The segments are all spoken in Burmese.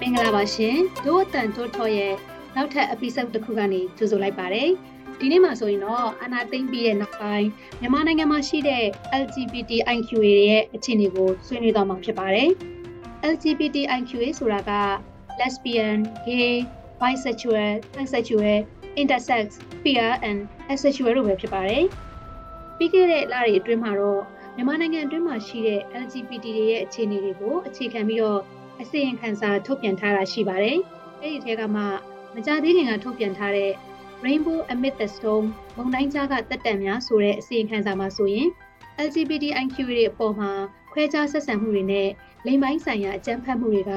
မင်္ဂလာပါရှင်ဒို့အတန်တိုးထော်ရဲ့နောက်ထပ် episode တစ်ခုကနေကြိုဆိုလိုက်ပါတယ်ဒီနေ့မှာဆိုရင်တော့အနာသိမ့်ပြီးတဲ့နောက်ပိုင်းမြန်မာနိုင်ငံမှာရှိတဲ့ LGBTIQA ရဲ့အခြေအနေကိုဆွေးနွေးသွားမှာဖြစ်ပါတယ် LGBTIQA ဆိုတာက lesbian, gay, bisexual, pansexual, intersex, queer and asexual တို့ပဲဖြစ်ပါတယ် ပြီးခဲ့တဲ့လတွေအတွင်းမှာတော့မြန်မာနိုင်ငံအတွင်းမှာရှိတဲ့ LGBT တွေရဲ့အခြေအနေတွေကိုအခြေခံပြီးတော့အစီရင်ခံစာထုတ်ပြန်ထားတာရှိပါတယ်။အဲဒီထဲကမှမကြသေးခင်ကထုတ်ပြန်ထားတဲ့ Rainbow Amid the Storm မုန်တိုင်းကြားကတက်တံများဆိုတဲ့အစီရင်ခံစာမှာဆိုရင် LGBTIQ တွေအပေါ်မှာခွဲခြားဆက်ဆံမှုတွေနဲ့လိင်ပိုင်းဆိုင်ရာအကြမ်းဖက်မှုတွေက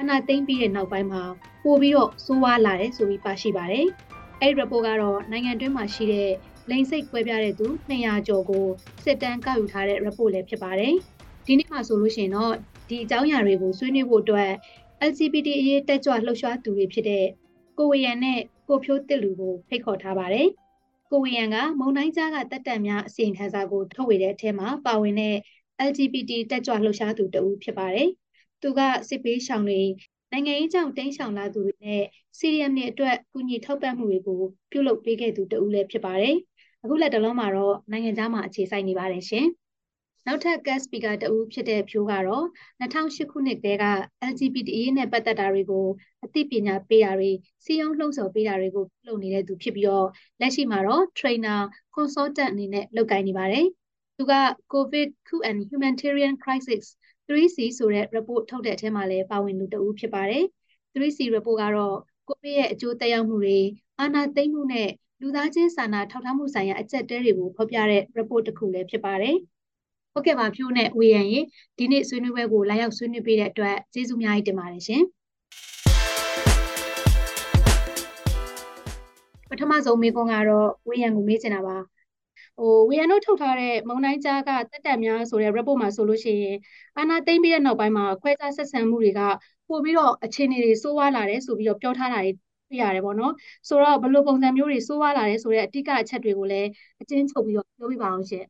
အနာသိမ့်ပြီးတဲ့နောက်ပိုင်းမှာပိုပြီးတော့ဆိုးဝါးလာတယ်ဆိုပြီးပါရှိပါတယ်။အဲဒီ report ကတော့နိုင်ငံတွင်းမှာရှိတဲ့ လိင်စိတ်ကွဲပြားတဲ့သူ200ကျော်ကိုစစ်တမ်းကောက်ယူထားတဲ့ report လည်းဖြစ်ပါတယ်။ဒီနေ့မှာဆိုလို့ရှိရင်တော့ဒီအကြောင်းအရာတွေကိုဆွေးနွေးဖို့အတွက် LGBT အရေးတက်ကြွလှုပ်ရှားသူတွေဖြစ်တဲ့ကိုဝေယံနဲ့ကိုဖြိုးတစ်လူကိုဖိတ်ခေါ်ထားပါတယ်။ကိုဝေယံကမုံတိုင်းကြားကတက်တံများအစီရင်ခံစာကိုထုတ်ဝေတဲ့အထက်မှာပါဝင်တဲ့ LGBT တက်ကြွလှုပ်ရှားသူတဦးဖြစ်ပါတယ်။သူကစစ်ပေးရှောင်တွေနိုင်ငံရေးကြောင့်တင်းရှောင်လာသူတွေနဲ့စီရီယမ်တွေအတွက်ကူညီထောက်ပံ့မှုတွေကိုပြုလုပ်ပေးခဲ့သူတဦးလည်းဖြစ်ပါတယ်။ အခုလက်တလုံးမှာတော့နိုင်ငံသားမှာအခြေစိုက်နေပါတယ်ရှင်။နောက်ထပ် guest speaker တဦးဖြစ်တဲ့ဖြိုးကတော့2008ခုနှစ်ကတည်းက LGBT နဲ့ပတ်သက်တာတွေကိုအသိပညာပေးတာတွေစီယုံလှုံ့ဆော်ပေးတာတွေကိုပြုလုပ်နေတဲ့သူဖြစ်ပြီးတော့လက်ရှိမှာတော့ trainer consultant အနေနဲ့လုပ်ကိုင်နေပါတယ်။သူက COVID and humanitarian crisis 3C ဆိုတဲ့ report ထုတ်တဲ့အထဲမှာလည်းပါဝင်လူတဦးဖြစ်ပါတယ်။ 3C report ကတော့ COVID ရဲ့အကျိုးသက်ရောက်မှုတွေအာဏာသိမ်းမှုနဲ့ လူသားချင်းစာနာထောက်ထားမှုဆိုင်ရာအကျက်တဲတွေကိုဖော်ပြတဲ့ report တစ်ခုလည်းဖြစ်ပါတယ်။ဟုတ်ကဲ့ပါဖြိုးနဲ့ဝေယံရေဒီနေ့ဆွေးနွေးပွဲကိုလာရောက်ဆွေးနွေးပေးတဲ့အတွက်ကျေးဇူးအများကြီးတင်ပါတယ်ရှင်ပထမဆုံးမေးခွန်းကတော့ဝေယံကိုမေးချင်တာပါဟိုဝေယံတို့ထုတ်ထားတဲ့မုံတိုင်းကြားကတက်တက်များဆိုတဲ့ report မှာဆိုလို့ရှိရင်အာနာသိမ့်ပြီးတဲ့နောက်ပိုင်းမှာခွဲခြားဆက်ဆံမှုတွေကပို့ပြီးတော့အခြေအနေတွေဆိုးဝါးလာတယ်ဆိုပြီးတော့ပြောထားတာတွေ တွေ့ရတယ်ပေါ့နော်ဆိုတော့ဘယ်လိုပုံစံမျိုးတွေဆိုးဝါးလာတယ်ဆိုတဲ့အတိကအချက်တွေကိုလည်းအကျဉ်းချုပ်ပြီးတော့ပြောပြပါအောင်ရှင်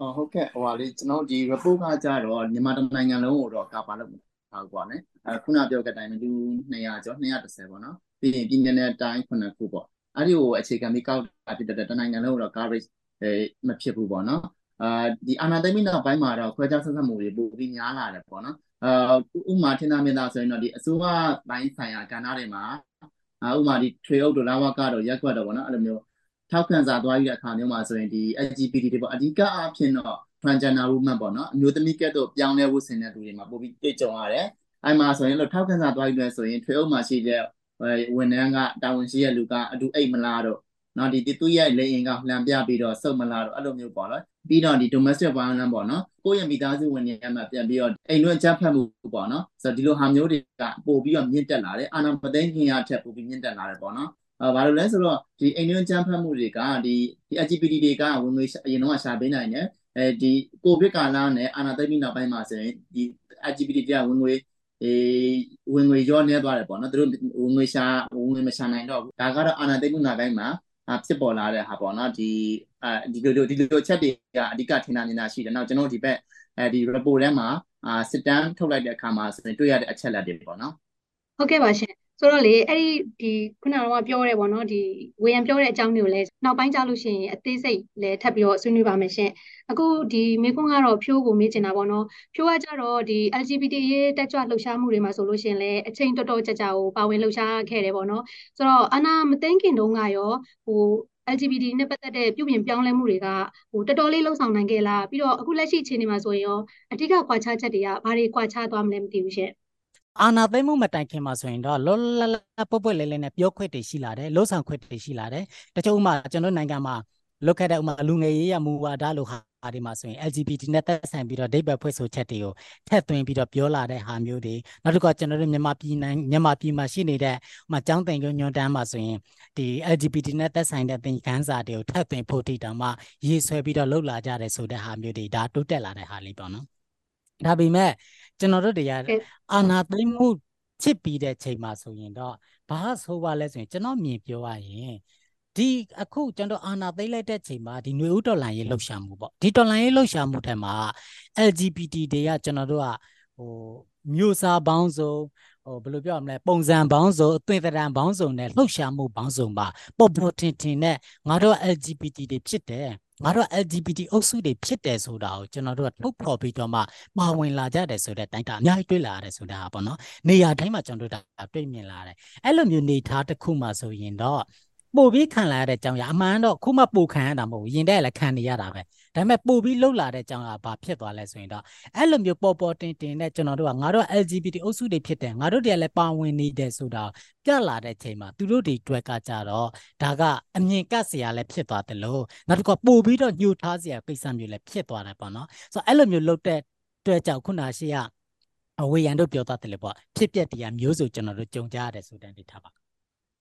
အော်ဟုတ်ကဲ့ဟိုပါလေကျွန်တော်ဒီ report ကကြတော့မြန်မာနိုင်ငံလုံးကိုတော့ကာပါလို့ထားကွာねအဲခုနပြောတဲ့အတိုင်းလူ200ကျော်230ပေါ့နော်ပြီးရင်ပြည်နယ်နဲ့တိုင်း9ခုပေါ့အဲ့ဒီကိုအခြေခံပြီးကောက်တာဖြစ်တဲ့တနိုင်ငံလုံးကိုတော့ coverage အဲမဖြစ်ဘူးပေါ့နော်အာဒီအာနာသိမီနောက်ပိုင်းမှာတော့ခွဲခြားဆက်ဆံမှုတွေပိုပြီးများလာတယ်ပေါ့နော်အာဥမာထင်သာမြင်သာဆိုရင်တော့ဒီအစိုးရပိုင်းဆိုင်ရာကဏ္ဍတွေမှာ အာဥမာဒီထွေအုပ်တို့လာဝကတို့ရက်ကွက်တို့ပေါ့နော်အဲ့လိုမျိုးထောက်ခံစာသွားပြီးတဲ့အခါမျိုးမှာဆိုရင်ဒီ LGBT တွေပေါ့အဓိကအားဖြင့်တော့ transgender woman ပေါ့နော်အမျိုးသမီးကဲ့သို့ပြောင်းလဲဖို့ဆင်တဲ့သူတွေမှာပိုပြီးတွေ့ကြုံရတယ်အဲ့မှာဆိုရင်လို့ထောက်ခံစာသွားပြီးလဲဆိုရင်ထွေအုပ်မှာရှိတဲ့ဝန်ထမ်းကတာဝန်ရှိတဲ့လူကအတူအိတ်မလားတော့ နော်ဒီသူ့ရဲ့လိင်အင်ကလှန်ပြပြီးတော့စုပ်မလားတော့အဲ့လိုမျိုးပေါ့နော်ပြီးတော့ဒီ domestic violence ပေါ့နော်ကိုယ့်ရဲ့မိသားစုဝင်တွေမှာပြန်ပြီးတော့အိမ်လွတ်ချက်ဖတ်မှုပေါ့နော်ဆိုတော့ဒီလိုဟာမျိုးတွေကပို့ပြီးတော့မြင့်တက်လာတယ်အာဏာမသိမ်းခင်ရထက်ပို့ပြီးမြင့်တက်လာတယ်ပေါ့နော်အဲဘာလို့လဲဆိုတော့ဒီအိမ်တွင်းကြမ်းဖက်မှုတွေကဒီဒီ LGBT တွေကဝင်ငွေအရင်တော့ရှာပေးနိုင်တယ်အဲဒီကိုဗစ်ကာလနဲ့အာဏာသိမ်းပြီးနောက်ပိုင်းမှာဆိုရင်ဒီ LGBT တွေကဝင်ငွေအေးဝင်ငွေရောနေသွားတယ်ပေါ့နော်သူတို့ဝင်ငွေရှာဝင်ငွေမရှာနိုင်တော့ဘူးဒါကတော့အာဏာသိမ်းမှုနောက်ပိုင်းမှာ ဖြစ်ပေါ်လာတဲ့ဟာပေါ့နော်ဒီအဲဒီလိုဒီလိုချက်တွေကအဓိကထင်တာမြင်တာရှိတယ်နောက်ကျွန်တော်ဒီဘက်အဲဒီ report ထဲမှာအာစစ်တမ်းထုတ်လိုက်တဲ့အခါမှာဆိုရင်တွေ့ရတဲ့အချက်လက်တွေပေါ့နော်ဟုတ်ကဲ့ပါရှင် ဆိုတော့လေအဲ့ဒီဒီခုနကတော့ပြောရဲပေါ့နော်ဒီဝေယံပြောတဲ့အကြောင်းတွေကိုလည်းနောက်ပိုင်းကြလို့ရှိရင်အသေးစိတ်လည်းထပ်ပြီးတော့ဆွေးနွေးပါမယ်ရှင်အခုဒီမေကွန်းကတော့ဖြိုးကိုမေးချင်တာပေါ့နော်ဖြိုးကကြတော့ဒီ LGBT ရေးတက်ကြွလှုပ်ရှားမှုတွေမှာဆိုလို့ရှိရင်လည်းအချိန်တော်တော်ကြာကြာကိုပါဝင်လှုပ်ရှားခဲ့တယ်ပေါ့နော်ဆိုတော့အနာမသိခင်တုန်းကရောဟို LGBT နဲ့ပတ်သက်တဲ့ပြုပြင်ပြောင်းလဲမှုတွေကဟိုတော်တော်လေးလှုပ်ဆောင်နိုင်ခဲ့လားပြီးတော့အခုလက်ရှိအခြေအနေမှာဆိုရင်ရောအဓိကကွာခြားချက်တွေကဘာတွေကွာခြားသွားမလဲမသိဘူးရှင် အာနာသိမှုမတိုင်ခင်မှာဆိုရင်တော့လောလလပွပွလဲလဲနဲ့ပြောခွင့်တွေရှိလာတယ်လှုပ်ဆောင်ခွင့်တွေရှိလာတယ်တချို့ဥမာကျွန်တော်နိုင်ငံမှာလုတ်ခဲ့တဲ့ဥမာလူငယ်ရေးရမူဝါဒလို့ဟာဒီမှာဆိုရင် LGBT နဲ့သက်ဆိုင်ပြီးတော့ဒိတ်ဘက်ဖွဲ့ဆိုချက်တွေကိုထည့်သွင်းပြီးတော့ပြောလာတဲ့ဟာမျိုးတွေနောက်တစ်ခါကျွန်တော်တို့မြန်မာပြည်နိုင်မြန်မာပြည်မှာရှိနေတဲ့ဥမာကျောင်းသင်ကျွညွှန်တန်းမှာဆိုရင်ဒီ LGBT နဲ့သက်ဆိုင်တဲ့သင်ခန်းစာတွေကိုထည့်သွင်းဖို့တိတောင်မှရေးဆွဲပြီးတော့လှုပ်လာကြတယ်ဆိုတဲ့ဟာမျိုးတွေဒါတိုးတက်လာတဲ့ဟာလေးပေါ့နော် ဒါပေမဲ့ကျွန်တော်တို့တရားအာနာသိမှုချစ်ပြီးတဲ့ချိန်မှာဆိုရင်တော့ဘာဆိုပါလဲဆိုရင်ကျွန်တော်မြင်ပြောရရင်ဒီအခုကျွန်တော်အာနာသိမ့်လိုက်တဲ့ချိန်မှာဒီຫນွေဥတော်လန်ရေးလှုပ်ရှားမှုပေါ့ဒီတော်လန်ရေးလှုပ်ရှားမှုထဲမှာ LGBT တွေကကျွန်တော်တို့ကဟိုမျိုးစားပေါင်းစုံ ဟိုဘယ်လိုပြောရမလဲပုံစံပေါင်းစုံအသွင်သဏ္ဍာန်ပေါင်းစုံနဲ့လှုပ်ရှားမှုပေါင်းစုံပါပေါ်ပေါ်ထင်ထင်နဲ့ငါတို့ LGBT တွေဖြစ်တယ်ငါတို့ LGBT အုပ်စုတွေဖြစ်တယ်ဆိုတာကိုကျွန်တော်တို့ကထုတ်ဖော်ပြီးတော့မှပါဝင်လာကြတယ်ဆိုတဲ့တိုင်းတာအများကြီးတွေ့လာရတယ်ဆိုတာပေါ့နော်နေရာတိုင်းမှာကျွန်တော်တို့ဒါတွေ့မြင်လာတယ်အဲ့လိုမျိုးနေထားတစ်ခုမှဆိုရင်တော့ပို့ပြီးခံလာရတဲ့အကြောင်းရအမှန်တော့ခုမှပို့ခံရတာမဟုတ်ဘူးရင်တဲ့လည်းခံနေရတာပဲ ဒါပေမဲ့ပို့ပြီးလှုပ်လာတဲ့အကြောင်းကဘာဖြစ်သွားလဲဆိုရင်တော့အဲ့လိုမျိုးပေါ်ပေါ်တင်တင်နဲ့ကျွန်တော်တို့ကငါတို့ LGBT အုပ်စုတွေဖြစ်တယ်ငါတို့တည်းလည်းပါဝင်နေတယ်ဆိုတာပြလာတဲ့ချိန်မှာသူတို့တွေတွက်ကကြတော့ဒါကအမြင်ကပ်စရာလည်းဖြစ်သွားတယ်လို့နောက်တစ်ခါပို့ပြီးတော့ညှို့ထားစရာကိစ္စမျိုးလည်းဖြစ်သွားတယ်ပေါ့နော်ဆိုတော့အဲ့လိုမျိုးလှုပ်တဲ့အတွက်ကြောင့်ခုနရှိကအဝေယံတို့ပြောတတ်တယ်လေပေါ့ဖြစ်ပျက်တရားမျိုးစုံကျွန်တော်တို့ကြုံကြရတဲ့ဆိုတဲ့အနေထားပါ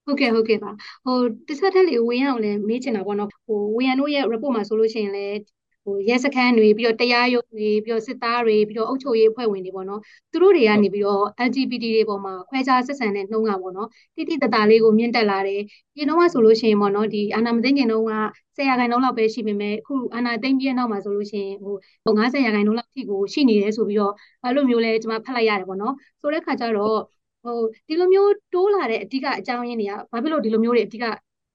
ဟုတ်ကဲ့ဟုတ်ကဲ့ပါဟိုတစ်ဆက်တည်းလေးဝေယံကိုလည်းမေးချင်တာပေါ့နော်ဟိုဝေယံတို့ရဲ့ report မှာဆိုလို့ရှိရင်လည်း ဟိုရဲစခန်းတွေပြီးတော့တရားရုံးတွေပြီးတော့စစ်သားတွေပြီးတော့အုပ်ချုပ်ရေးအဖွဲ့ဝင်တွေပေါ့နော်သူတို့တွေကနေပြီးတော့ LGBT တွေပေါ်မှာခွဲခြားဆက်ဆံတဲ့နှုံးကပေါ့နော်တိတိတသားလေးကိုမြင့်တက်လာတယ်ဒီနှုံးကဆိုလို့ရှိရင်ပေါ့နော်ဒီအာနာမသိငင်နှုံးက10ရာခိုင်နှုန်းလောက်ပဲရှိပေမဲ့အခုအာနာသိမ့်ပြီးတဲ့နောက်မှာဆိုလို့ရှိရင်ဟို50ရာခိုင်နှုန်းလောက်ထိကိုရှိနေတယ်ဆိုပြီးတော့အဲ့လိုမျိုးလဲကျွန်မဖတ်လိုက်ရတယ်ပေါ့နော်ဆိုတဲ့ခါကျတော့ဟိုဒီလိုမျိုးတိုးလာတဲ့အဓိကအကြောင်းရင်းတွေကဘာဖြစ်လို့ဒီလိုမျိုးတွေအဓိက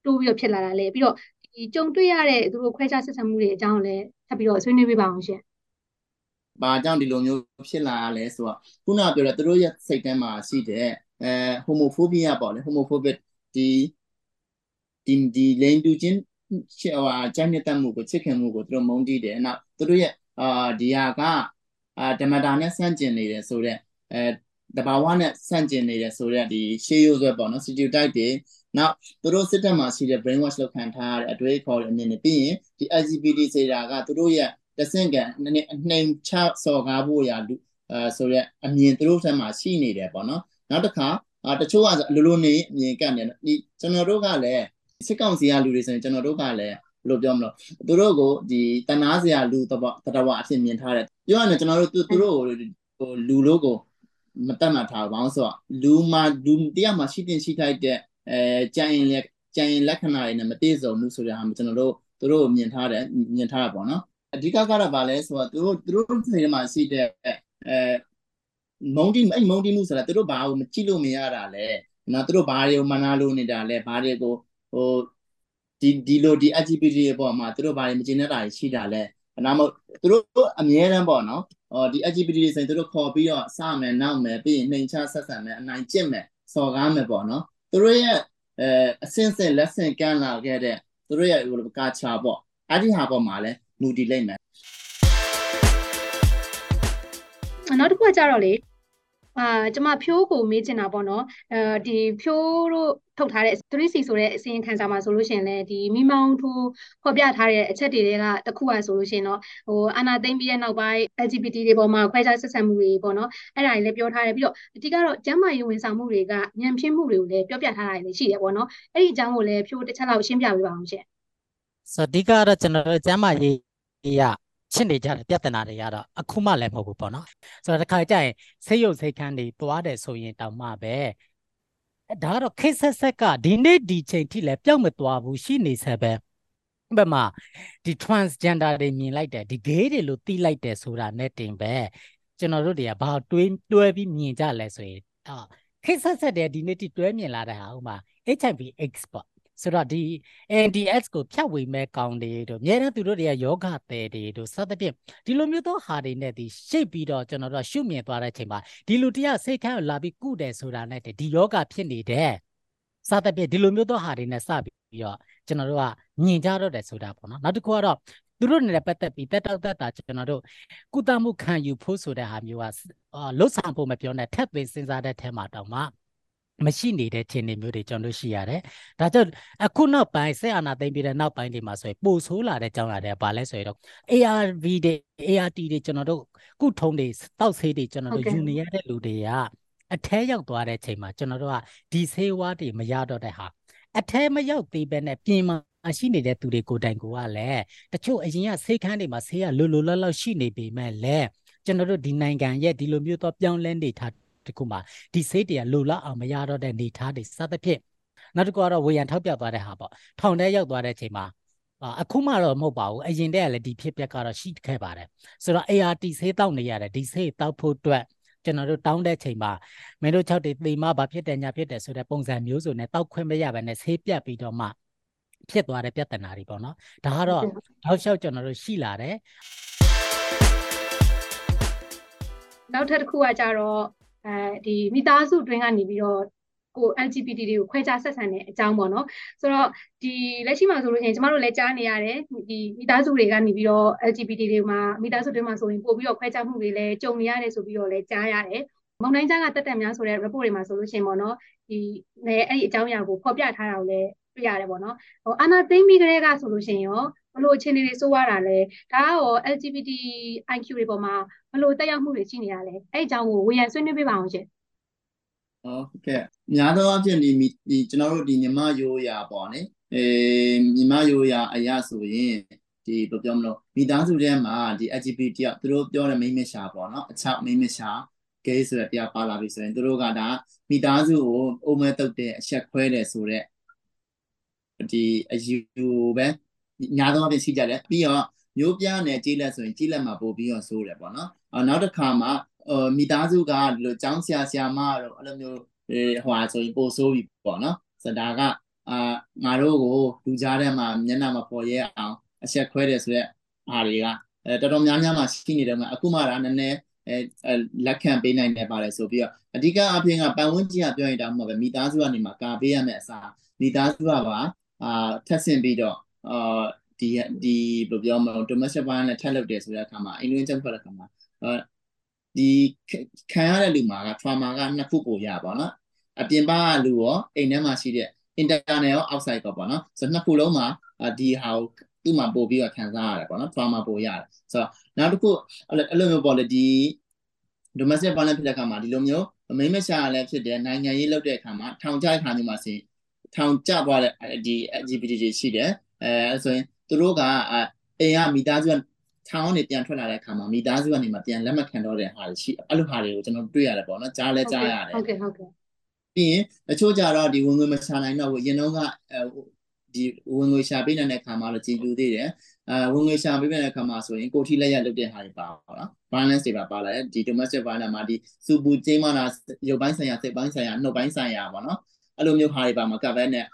တိုးပြီးတော့ဖြစ်လာတာလဲပြီးတော့ဒီကြုံတွေ့ရတဲ့သူတို့ခွဲခြားဆက်ဆံမှုတွေအကြောင်းလည်း ထပ်ပြီးတော့ဆွေးနွေးပေးပါအောင်ရှင်။ဘာကြောင့်ဒီလိုမျိုးဖြစ်လာရလဲဆိုတော့ခုနကပြောတဲ့သူတို့ရဲ့စိတ်ထဲမှာရှိတဲ့အဲ homophobia ပေါ့လေ homophobic ဒီဒီဒီလိင်တူချင်းဟိုအကြမ်းမြတ်မှုကိုချစ်ခင်မှုကိုသူတို့မုန်းတီးတယ်။နောက်သူတို့ရဲ့အာဒီဟာကအာဓမ္မတာနဲ့ဆန့်ကျင်နေတယ်ဆိုတော့အဲတဘာဝနဲ့ဆန့်ကျင်နေတယ်ဆိုတော့ဒီရှေးရိုးဆွဲပေါ့နော် stereotype တွေ နောက်သူတို့စစ်တပ်မှာရှိတဲ့ brain wash လုပ်ခံထားရတဲ့အတွေ့အခေါ်တွေအမြင်နဲ့ပြီးရင်ဒီ LGBT ဆိုတာကသူတို့ရဲ့တဆင့်ကနည်းနည်းအနှိမ်ချစော်ကားဖို့ရာလူအဲဆိုရက်အမြင်သူတို့ထဲမှာရှိနေတယ်ပေါ့နော်နောက်တစ်ခါအာတချို့ကလိုလိုနေအမြင်ကတ်နေဒီကျွန်တော်တို့ကလည်းစစ်ကောင်စီကလူတွေဆိုရင်ကျွန်တော်တို့ကလည်းဘယ်လိုပြောမလို့သူတို့ကိုဒီတနာစရာလူတဘတတဝအဖြစ်မြင်ထားတယ်ပြောရရင်ကျွန်တော်တို့သူတို့ကိုဟိုလူလို့ကိုမတတ်မှတ်ထားဘူးဘာလို့ဆိုတော့လူမှာလူတရားမှာရှိတင်ရှိထိုက်တဲ့ အဲကြံရင်လက်ကြံရင်လက္ခဏာတွေနဲ့မပြည့်စုံဘူးဆိုတဲ့ဟာမျိုးကျွန်တော်တို့သူတို့မြင်ထားတယ်မြင်ထားတာပေါ့နော်အဓိကကတော့ဗာလဲဆိုတော့သူတို့သူတို့စိတ်ထဲမှာရှိတဲ့အဲမုံတီအဲ့မုံတီမှုဆိုတာသူတို့ဘာကိုမကြည့်လို့မရတာလဲနော်သူတို့ဘာတွေကိုမနာလို့နေတာလဲဘာတွေကိုဟိုဒီဒီလိုဒီ LGBT ရဲ့ပေါ့မှာသူတို့ဘာတွေမကျင်တဲ့တာတွေရှိတာလဲနာမသူတို့အမြဲတမ်းပေါ့နော်ဟောဒီ LGBT တွေဆိုရင်သူတို့ခေါ်ပြီးတော့စမယ်နောက်မယ်ပြီးရင်နှိမ်ချဆက်ဆံမယ်အနိုင်ကျင့်မယ်စော်ကားမယ်ပေါ့နော် သူတို့ရဲ့အဲအစင်းစင်လက်ဆင့်ကမ်းလာခဲ့တဲ့သူတို့ရဲ့ဟိုကာချာပေါ့အဲ့ဒီဟာပေါ်မှာလဲမူတည်လိုက်မယ်နောက်တစ်ခုကကြတော့လေအာကျမဖြိုးကိုမေးချင်တာပေါ့နော်အဲဒီဖြိုးတို့ ထုတ်ထားတဲ့ 3C ဆိုတဲ့အစီရင်ခံစာမှာဆိုလို့ရှိရင်လည်းဒီမိမောင်းထိုးဖော်ပြထားတဲ့အချက်တွေကတစ်ခုอ่ะဆိုလို့ရှိရင်တော့ဟိုအာနာသိမ့်ပြီးတဲ့နောက်ပိုင်း LGBT တွေပေါ်မှာခွဲခြားဆက်ဆံမှုတွေပေါ့နော်အဲ့ဒါတွေလည်းပြောထားတယ်ပြီးတော့အတိကတော့ကျန်းမာရေးဝန်ဆောင်မှုတွေကညံဖြစ်မှုတွေကိုလည်းပြောပြထားတာတွေရှိတယ်ပေါ့နော်အဲ့ဒီအကြောင်းကိုလည်းဖြိုးတစ်ချက်လောက်ရှင်းပြပေးပါအောင်ရှင်ဆိုတော့အဓိကတော့ကျွန်တော်တို့ကျန်းမာရေးရဖြစ်နေကြတဲ့ပြဿနာတွေကတော့အခုမှလည်းမဟုတ်ဘူးပေါ့နော်ဆိုတော့တစ်ခါကြရင်စိတ်ရုပ်စိတ်ခန်းတွေတွားတယ်ဆိုရင်တောင်မှပဲ ဒါကတော့ခေတ်ဆက်ဆက်ကဒီနေ့ဒီချိန်ထိလည်းပျောက်မသွားဘူးရှိနေဆက်ပဲဘယ်မှာဒီ transgender တွေမြင်လိုက်တယ်ဒီ gay တွေလို့သိလိုက်တယ်ဆိုတာနဲ့တင်ပဲကျွန်တော်တို့တွေကဘာတွေးတွဲပြီးမြင်ကြလဲဆိုရင်အာခေတ်ဆက်ဆက်တဲ့ဒီနေ့တိတွဲမြင်လာတဲ့ဟာဥမာ HIV AIDS ပေါ့ ဆိုတော့ဒီ NDS ကိုဖြတ်ဝေမဲ့ကောင်တွေတို့အများနဲ့သူတို့တွေကယောဂသည်တွေတို့စသဖြင့်ဒီလိုမျိုးသောဟာတွေနဲ့ဒီရှိတ်ပြီးတော့ကျွန်တော်တို့ရှုမြင်သွားတဲ့အချိန်မှာဒီလူတရားစိတ်ခမ်းကိုလာပြီးကုတယ်ဆိုတာနဲ့ဒီယောဂဖြစ်နေတဲ့စသဖြင့်ဒီလိုမျိုးသောဟာတွေနဲ့စပြီးတော့ကျွန်တော်တို့ကမြင်ကြတော့တယ်ဆိုတာပေါ့နော်နောက်တစ်ခုကတော့သူတို့နဲ့ပတ်သက်ပြီးတက်တောက်တက်တာကျွန်တော်တို့ကုသမှုခံယူဖို့ဆိုတဲ့ဟာမျိုးကလှုပ်ဆောင်ဖို့မပြောနဲ့ထပ်သွင်းစဉ်းစားတဲ့ထဲမှာတောင်မှ မရှိနေတဲ့ခြေနေမျိုးတွေကျွန်တော်တို့ရှိရတယ်။ဒါကြောင့်အခုနောက်ပိုင်းဆက်အာနာသိမ့်ပြီးတဲ့နောက်ပိုင်းတွေမှာဆိုရင်ပိုဆိုးလာတဲ့ကြောင်းလာတဲ့ဘာလဲဆိုရင်တော့ ARV တွေ ART တွေကျွန်တော်တို့ကုထုံးတွေတောက်ဆေးတွေကျွန်တော်တို့ယူနေရတဲ့လူတွေကအထဲရောက်သွားတဲ့ချိန်မှာကျွန်တော်တို့ကဒီဆေးဝါးတွေမရတော့တဲ့ဟာအထဲမရောက်သေးပဲနဲ့ပြင်မှာရှိနေတဲ့သူတွေကိုတိုင်ကိုကလည်းတချို့အရင်ကဆေးခန်းတွေမှာဆေးကလိုလိုလောက်လောက်ရှိနေပေမဲ့လည်းကျွန်တော်တို့ဒီနိုင်ငံရဲ့ဒီလိုမျိုးသောပြောင်းလဲနေထား တခုမှာဒီစိတ်တွေကလိုလောက်အောင်မရတော့တဲ့နေထားတွေစသဖြင့်နောက်တစ်ခုကတော့ဝေယံထောက်ပြသွားတဲ့ဟာပေါ့ထောင်ထဲရောက်သွားတဲ့အချိန်မှာအခုမှတော့မဟုတ်ပါဘူးအရင်တည်းကလည်းဒီဖြစ်ပျက်ကတော့ရှိခဲ့ပါတယ်ဆိုတော့ ART ဆေးတောက်နေရတယ်ဒီဆေးတောက်ဖို့အတွက်ကျွန်တော်တို့တောင်းတဲ့ချိန်မှာမင်းတို့6တေသေမဘာဖြစ်တယ်ညာဖြစ်တယ်ဆိုတဲ့ပုံစံမျိုးစုံနဲ့တောက်ခွင့်မရဘဲနဲ့ဆေးပြတ်ပြီးတော့မှဖြစ်သွားတဲ့ပြဿနာတွေပေါ့နော်ဒါကတော့ထောက်လျှောက်ကျွန်တော်တို့ရှိလာတယ်နောက်ထပ်တစ်ခုကကြတော့ အဲဒီမိသားစုတွင်းကနေပြီးတော့ကို LGBT တွေကိုခွဲခြားဆက်ဆံတဲ့အကြောင်းပေါ့နော်ဆိုတော့ဒီလက်ရှိမှာဆိုလို့ရှိရင်ကျမတို့လည်းကြားနေရတယ်ဒီမိသားစုတွေကနေပြီးတော့ LGBT တွေမှာမိသားစုတွေမှာဆိုရင်ပို့ပြီးတော့ခွဲခြားမှုတွေလည်းကြုံနေရတယ်ဆိုပြီးတော့လည်းကြားရတယ်မောင်နိုင်ကြားကတက်တက်များဆိုတဲ့ report တွေမှာဆိုလို့ရှိရင်ပေါ့နော်ဒီလည်းအဲ့ဒီအကြောင်းအရာကိုဖော်ပြထားတာကိုလည်းတွေ့ရတယ်ပေါ့နော်ဟိုအာနာသိမ့်ပြီးကလေးကဆိုလို့ရှိရင်ရော ဘလို့အခြေအနေတွေစိုးရတာလဲဒါကရော LGBT IQ တွေပေါ်မှာဘလို့တက်ရောက်မှုတွေရှိနေရလဲအဲ့အကြောင်းကိုဝေယံဆွေးနွေးပေးပါအောင်ရှင်ဟုတ်ကဲ့များသောအားဖြင့်ဒီဒီကျွန်တော်တို့ဒီမြမရိုးရာပေါ့နိအဲမြမရိုးရာအရာဆိုရင်ဒီဘယ်ပြောမလို့မိသားစုထဲမှာဒီ LGBT ကသူတို့ပြောတဲ့မိန်းမရှာပေါ့နော်အချောက်မိန်းမရှာ gay ဆိုတဲ့တရားပါလာပြီဆိုရင်သူတို့ကဒါမိသားစုကိုအုံမဲတုတ်တဲ့အချက်ခွဲတယ်ဆိုတော့ဒီအယူပဲ ညာသောအဖြစ်ရှိကြတယ်ပြီးတော့မျိုးပြနဲ့ကြေးလက်ဆိုရင်ကြေးလက်မှာပို့ပြီးတော့ဆိုးတယ်ပေါ့နော်အော်နောက်တစ်ခါမှာမိသားစုကဒီလိုចောင်းဆရာဆရာမတို့အဲ့လိုမျိုးဟိုဟာဆိုရင်ပို့ဆိုးပြီပေါ့နော်ဆိုတော့ဒါကအာငါတို့ကိုလူကြားထဲမှာမျက်နှာမပေါ်ရဲအောင်အချက်ခွဲတယ်ဆိုရက်အားတွေကအဲတော်တော်များများမှရှိနေတယ်မှာအခုမှဒါနည်းနည်းအဲလက်ခံပေးနိုင်တယ်ပါတယ်ဆိုပြီးတော့အဓိကအပြင်ကပတ်ဝန်းကျင်ကပြောရင်တောင်မှပဲမိသားစုကနေမှာကာပေးရမယ့်အစားမိသားစုကပါအာထက်ဆင့်ပြီးတော့ အာဒီဒီဘယ်လိုပြောမလဲ domestic violence နဲ့ထပ်လုပ်တယ်ဆိုတဲ့အခါမှာအင်္ဂလိပ်ကျမ်းဖတ်တဲ့အခါမှာဒီခံရတဲ့လူမှာက trauma ကနှစ်ခုပို့ရပါတော့အပြင်ပကလူရောအိမ်ထဲမှာရှိတဲ့ internal ရော outside ရောပေါ့နော်ဆိုတော့နှစ်ခုလုံးမှာဒီဟာကိုသူ့မှာပို့ပြီးတော့ခံစားရတယ်ပေါ့နော် trauma ပို့ရတယ်ဆိုတော့နောက်တစ်ခုအဲ့လိုမျိုးပေါ့လေဒီ domestic violence ဖြစ်တဲ့အခါမှာဒီလိုမျိုးမိမရှာလည်းဖြစ်တယ်နိုင်ငံရေးလုပ်တဲ့အခါမှာထောင်ချတဲ့အခါမျိုးမှာဆိုရင်ထောင်ကျသွားတဲ့ဒီ LGBT တွေရှိတယ် အဲဆိုရင်သူတို့ကအိမ်ကမိသားစုကထောင်းနေပြန်ထွက်လာတဲ့အခါမှာမိသားစုကနေမှပြန်လက်မခံတော့တဲ့ဟာတွေရှိအဲ့လိုဟာတွေကိုကျွန်တော်တွေ့ရတယ်ပေါ့နော်ကြားလဲကြားရတယ်ဟုတ်ကဲ့ဟုတ်ကဲ့ပြီးရင်အချို့ကြတော့ဒီဝင်ငွေမရှာနိုင်တော့ဘူးရင်တော့ကဒီဝင်ငွေရှာပေးနိုင်တဲ့အခါမှာတော့ကြည်လူသေးတယ်အဲဝင်ငွေရှာပေးတဲ့အခါမှာဆိုရင်ကိုထိလက်ရလုပ်တဲ့ဟာတွေပါပါနော် balance တွေပါပါလာတယ်ဒီ domestic violence မှာဒီစူပူကျင်းမတာရုပ်ပိုင်းဆိုင်ရာစိတ်ပိုင်းဆိုင်ရာနှုတ်ပိုင်းဆိုင်ရာပေါ့နော်အဲ့လိုမျိုးဟာတွေပါမှာကပ်ပဲနဲ့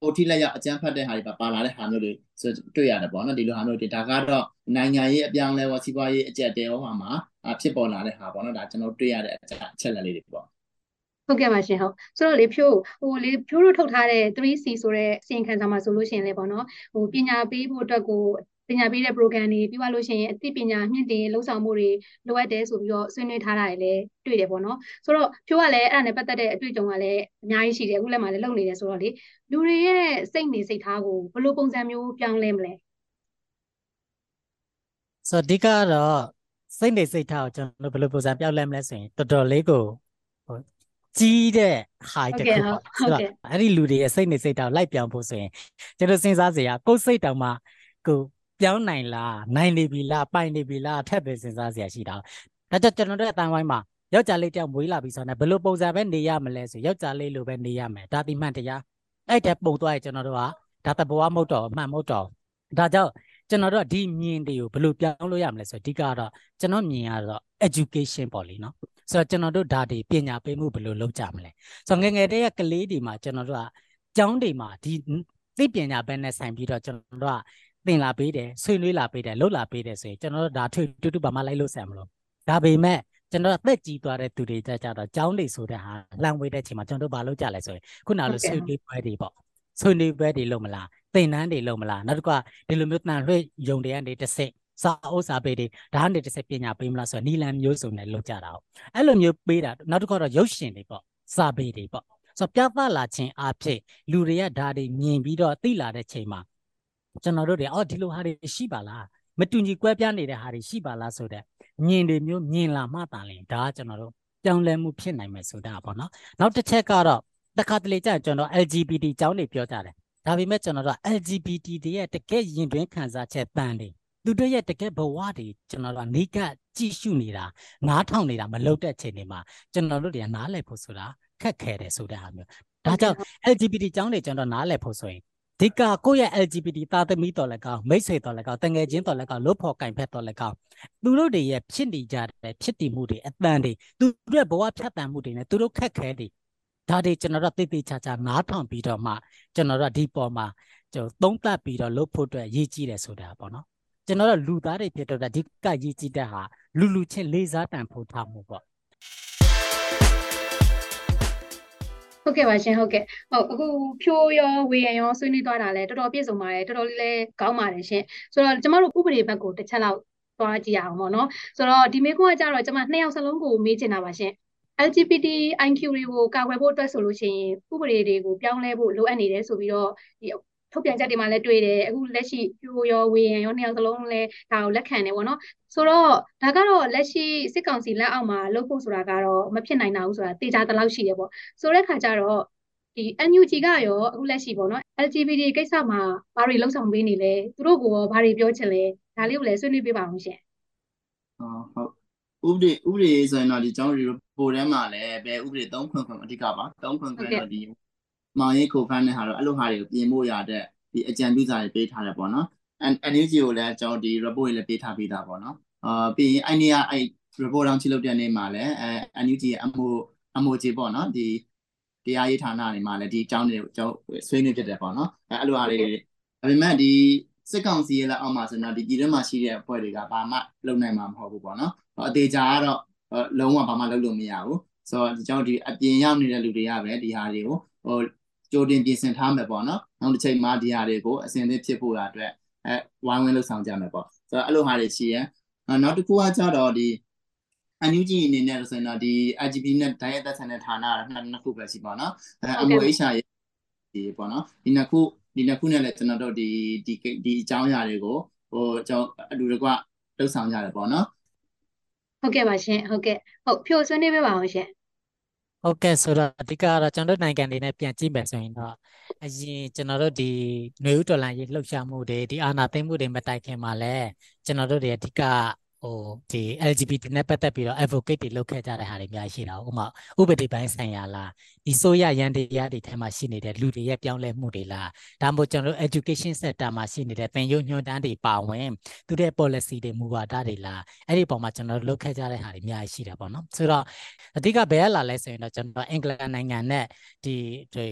ပိုထိလက်ရအကြမ်းဖက်တဲ့ဟာတွေပါပါလာတဲ့ဟာမျိုးတွေဆိုတွေ့ရတယ်ပေါ့နော်ဒီလိုဟာမျိုးတွေဒါကတော့နိုင်ငံရေးအပြောင်းလဲဝစီးပွားရေးအကျက်တဲဟောမှာမှာဖြစ်ပေါ်လာတဲ့ဟာပေါ့နော်ဒါကျွန်တော်တွေ့ရတဲ့အချက်လက်လေးတွေပေါ့ဟုတ်ကဲ့ပါရှင်ဟုတ်ဆိုတော့လေဖြိုးဟိုလေဖြိုးတို့ထုတ်ထားတဲ့ 3C ဆိုတဲ့အစီရင်ခံစာမှာဆိုလို့ရှိရင်လေပေါ့နော်ဟိုပညာပေးဖို့အတွက်ကို ပညာပေးတဲ့ program တွေပြီးသွားလို့ရှိရင်အသိပညာမြင့်တင်လှုပ်ဆောင်မှုတွေလိုအပ်တယ်ဆိုပြီးတော့ဆွေးနွေးထားတာလည်းတွေ့တယ်ပေါ့နော်ဆိုတော့ဖြိုးကလည်းအဲ့ဒါနဲ့ပတ်သက်တဲ့အတွေ့အကြုံကလည်းအများကြီးရှိတယ်အခုလည်းမှလည်းလုပ်နေတယ်ဆိုတော့လေလူတွေရဲ့စိတ်နေစိတ်ထားကိုဘယ်လိုပုံစံမျိုးပြောင်းလဲမလဲဆိုတော့အဓိကတော့စိတ်နေစိတ်ထားကိုကျွန်တော်ဘယ်လိုပုံစံပြောင်းလဲမလဲဆိုရင်တော်တော်လေးကိုဟိုကြီးတဲ့ high တစ်ခုပေါ့ဆိုတော့အဲ့ဒီလူတွေရဲ့စိတ်နေစိတ်ထားကိုလိုက်ပြောင်းဖို့ဆိုရင်ကျွန်တော်စဉ်းစားစရာကိုယ်စိတ်တောင်မှကို ပြောင်းနိုင်လားနိုင်နေပြီလားပိုင်နေပြီလားထက်ပဲစဉ်းစားစရာရှိတာဒါကြောင့်ကျွန်တော်တို့အတန်းဝိုင်းမှာယောက်ျားလေးတယောက်မွေးလာပြီဆိုတော့ဘယ်လိုပုံစံပဲနေရမလဲဆိုယောက်ျားလေးလိုပဲနေရမယ်ဒါတိမှန်တရားအဲ့တဲ့ပုံသွားရင်ကျွန်တော်တို့ကဒါတဘဝမဟုတ်တော့အမှန်မဟုတ်တော့ဒါကြောင့်ကျွန်တော်တို့ဒီမြင်တွေကိုဘယ်လိုပြောင်းလို့ရမလဲဆိုတော့အဓိကတော့ကျွန်တော်မြင်ရတော့ education ပေါ့လीနော်ဆိုတော့ကျွန်တော်တို့ဒါတွေပညာပေးမှုဘယ်လိုလုပ်ကြမလဲဆိုတော့ငငယ်တည်းကကလေးတွေမှာကျွန်တော်တို့ကကျောင်းတွေမှာဒီသိပညာဘက်နဲ့ဆိုင်ပြီးတော့ကျွန်တော်တို့က သင်လာပေးတယ်ဆွေးနွေးလာပေးတယ်လှုပ်လာပေးတယ်ဆိုရင်ကျွန်တော်တို့ဒါထွေတူတူဘာမှလိုက်လို့ဆံမလို့ဒါပေမဲ့ကျွန်တော်အသက်ကြီးသွားတဲ့သူတွေကြကြတော့ကျောင်းတွေဆိုတဲ့ဟာလမ်းဝေးတဲ့အချိန်မှာကျွန်တော်တို့ဘာလုပ်ကြလဲဆိုရင်ခုနလိုဆွေးနွေးပွဲတွေပေါ့ဆွေးနွေးပွဲတွေလုပ်မလားသင်တန်းတွေလုပ်မလားနောက်တစ်ခုကဒီလိုမျိုးတန်လွှဲယုံတွေကနေတစ်စစ်စာအုပ်စာပေတွေဒါကနေတစ်စစ်ပညာပေးမလားဆိုတော့နီလန်မျိုးစုံနဲ့လုပ်ကြတာ။အဲ့လိုမျိုးပေးတာနောက်တစ်ခုကတော့ရုပ်ရှင်တွေပေါ့စာပေတွေပေါ့ဆိုတော့ပြသလာခြင်းအဖြစ်လူတွေကဒါတွေမြင်ပြီးတော့သိလာတဲ့ချိန်မှာ ကျွန်တော်တို့တွေအော်ဒီလိုဟာတွေရှိပါလားမတူညီကွဲပြားနေတဲ့ဟာတွေရှိပါလားဆိုတဲ့မြင်တွေမျိုးမြင်လာမှသာလင်ဒါကကျွန်တော်တို့ပြောင်းလဲမှုဖြစ်နိုင်မယ်ဆိုတာပေါ့နော်နောက်တစ်ချက်ကတော့တခါတလေကြာကျွန်တော် LGBT အကြောင်းတွေပြောကြတယ်ဒါပေမဲ့ကျွန်တော်တို့ LGBT တွေရဲ့တကယ်ရင်တွင်းခံစားချက်တန်တွေသူတို့ရဲ့တကယ်ဘဝတွေကျွန်တော်တို့အနိကကြည့်ရှုနေတာနားထောင်နေတာမလုပ်တဲ့ချိန်တွေမှာကျွန်တော်တို့တွေကနားလည်ဖို့ဆိုတာခက်ခဲတယ်ဆိုတဲ့ဟာမျိုးဒါကြောင့် LGBT ကျောင်းတွေကျွန်တော်နားလည်ဖို့ဆိုရင် ဒီကကိုယ့်ရဲ့ LGBT သားသမီးတော်လည်းကောင်းမိတ်ဆွေတော်လည်းကောင်းတငယ်ချင်းတော်လည်းကောင်းလို့ဖို့ကင်ဖက်တော်လည်းကောင်းသူတို့တွေရဲ့ဖြစ်နေကြတဲ့ဖြစ်တည်မှုတွေအတန်တွေသူတို့ရဲ့ဘဝဖြတ်တန်းမှုတွေနဲ့သူတို့ခက်ခဲတွေဒါတွေကျွန်တော်တို့သိသိချာချာနားထောင်ပြီးတော့မှကျွန်တော်တို့ဒီပေါ်မှာကျွန်တော်သုံးသပ်ပြီးတော့လုပ်ဖို့အတွက်ရည်ကြီးတယ်ဆိုတာပေါ့နော်ကျွန်တော်တို့လူသားတွေဖြစ်တော့ဒီကရည်ကြီးတဲ့ဟာလူလူချင်းလေးစားတန်ဖို့ထားမှုပေါ့ ဟုတ်ကဲ့ပါရှင်ဟုတ်ကဲ့ဟုတ်အခုဖြိုးရောဝေရန်ရောဆွေးနွေးသွားတာလဲတော်တော်ပြည့်စုံပါတယ်တော်တော်လေးလည်းကောင်းပါတယ်ရှင်ဆိုတော့ကျမတို့ဥပဒေဘက်ကိုတစ်ချက်လောက်သွားကြည့်အောင်ပေါ့နော်ဆိုတော့ဒီမေးခွန်းကကြတော့ကျမနှစ်ယောက်စလုံးကိုမေးချင်တာပါရှင် LGBT IQ တွေကိုကာကွယ်ဖို့အတွက်ဆိုလို့ရှိရင်ဥပဒေတွေကိုပြောင်းလဲဖို့လိုအပ်နေတယ်ဆိုပြီးတော့ဒီ ထုတ်ပြန်ချက်တွေမှာလည်းတွေ့တယ်အခုလက်ရှိပြိုရောဝေရန်ရောနှစ်ယောက်စလုံးလည်းဒါကိုလက်ခံတယ်ပေါ့နော်ဆိုတော့ဒါကတော့လက်ရှိစစ်ကောင်စီလက်အောက်မှာလုပ်ဖို့ဆိုတာကတော့မဖြစ်နိုင်တာဘူးဆိုတာတေချာတလောက်ရှိတယ်ပေါ့ဆိုတဲ့ခါကျတော့ဒီ NUG ကရောအခုလက်ရှိပေါ့နော် LGBT ကိစ္စမှာဘာတွေလှုပ်ဆောင်ပေးနေလဲသူတို့ကရောဘာတွေပြောချင်လဲဒါလေးကိုလည်းဆွေးနွေးပေးပါအောင်ရှင်ဟုတ်ဥပဒေဥပဒေဆိုရင်တော့ဒီကျောင်းရီပိုထဲမှာလည်းဘယ်ဥပဒေ3ခွန်ခွန်အဓိကပါ3ခွန်ခွန်တော့ဒီ မောင်ရေးခိုဖန်းတဲ့ဟာတော့အဲ့လိုဟာတွေကိုပြင်ဖို့ရတဲ့ဒီအကြံပြုစာတွေပေးထားတယ်ပေါ့နော် NUG ကိုလည်းကျွန်တော်ဒီ report တွေလည်းပေးထားပြီးသားပေါ့နော်အာပြီးရင်အဲ့နေရအဲ့ report တောင်ချိလုပ်တဲ့နေ့မှာလည်းအဲ NUG ရဲ့ MO MOJ ပေါ့နော်ဒီတရားရေးဌာနတွေမှာလည်းဒီအကြောင်းတွေကျွန်တော်ဆွေးနွေးဖြစ်တယ်ပေါ့နော်အဲအဲ့လိုဟာတွေဒါပေမဲ့ဒီစစ်ကောင်စီရဲ့လက်အောက်မှာဆိုတော့ဒီပြည်တွင်းမှာရှိတဲ့အဖွဲ့တွေကဘာမှလုပ်နိုင်မှာမဟုတ်ဘူးပေါ့နော်အသေးချာကတော့လုံးဝဘာမှလုပ်လို့မရဘူးဆိုတော့ဒီကြောင့်ဒီအပြင်ရောက်နေတဲ့လူတွေကပဲဒီဟာတွေကိုဟို ကြိုတင်ပြင်ဆင်ထားမယ်ပေါ့နော်နောက်တစ်ချိန်မှာဒီဟာတွေကိုအစဉ်သစ်ဖြစ်ဖို့ရအတွက်အဲဝိုင်းဝန်းလှုပ်ဆောင်ကြမယ်ပေါ့ဆိုတော့အဲ့လိုဟာတွေရှိရဲနောက်တစ်ခုကကြတော့ဒီအန်ယူဂျီအနေနဲ့ဆိုရင်တော့ဒီ RGB နဲ့ဓာတ်ရိုက်သက်ဆိုင်တဲ့ဌာနနှစ်နှစ်ခုပဲရှိပါတော့အဲ MOHR ရဲ့ဒီပေါ့နော်ဒီနှစ်ခုဒီနှစ်ခုနဲ့လည်းကျွန်တော်တို့ဒီဒီဒီအကြောင်းအရာတွေကိုဟိုကျွန်တော်အတူတကွလှုပ်ဆောင်ကြတယ်ပေါ့နော်ဟုတ်ကဲ့ပါရှင်ဟုတ်ကဲ့ဟုတ်ဖြိုဆွေးနွေးပေးပါအောင်ရှင် ဟုတ်ကဲ့ဆိုတော့အဓိကကတော့ကျွန်တော်တို့နိုင်ငံတွေနဲ့ပြန်ကြည့်မယ်ဆိုရင်တော့အရင်ကျွန်တော်တို့ဒီຫນွေဥတော်လန်ရေးလှုပ်ရှားမှုတွေဒီအာဏာသိမ်းမှုတွေမတိုင်ခင်မှာလည်းကျွန်တော်တို့တွေအဓိက ဟိုဒီ LGBT နဲ့ပတ်သက်ပြီးတော့ advocate တွေလုပ်ခဲ့ကြတဲ့ဟာတွေအများကြီးရှိတာဥပမာဥပဒေပိုင်းဆိုင်ရာလားဒီဆိုရရန်တရားတွေထဲမှာရှိနေတဲ့လူတွေရဲ့ပြောင်းလဲမှုတွေလားဒါမှမဟုတ်ကျွန်တော်တို့ education sector မှာရှိနေတဲ့သင်ယူညွှန်တန်းတွေပါဝင်သူတဲ့ policy တွေမူဝါဒတွေလားအဲ့ဒီပုံမှာကျွန်တော်တို့လုပ်ခဲ့ကြတဲ့ဟာတွေအများကြီးရှိတာပေါ့နော်ဆိုတော့အဓိကဘယ်လာလဲဆိုရင်တော့ကျွန်တော်အင်္ဂလန်နိုင်ငံနဲ့ဒီ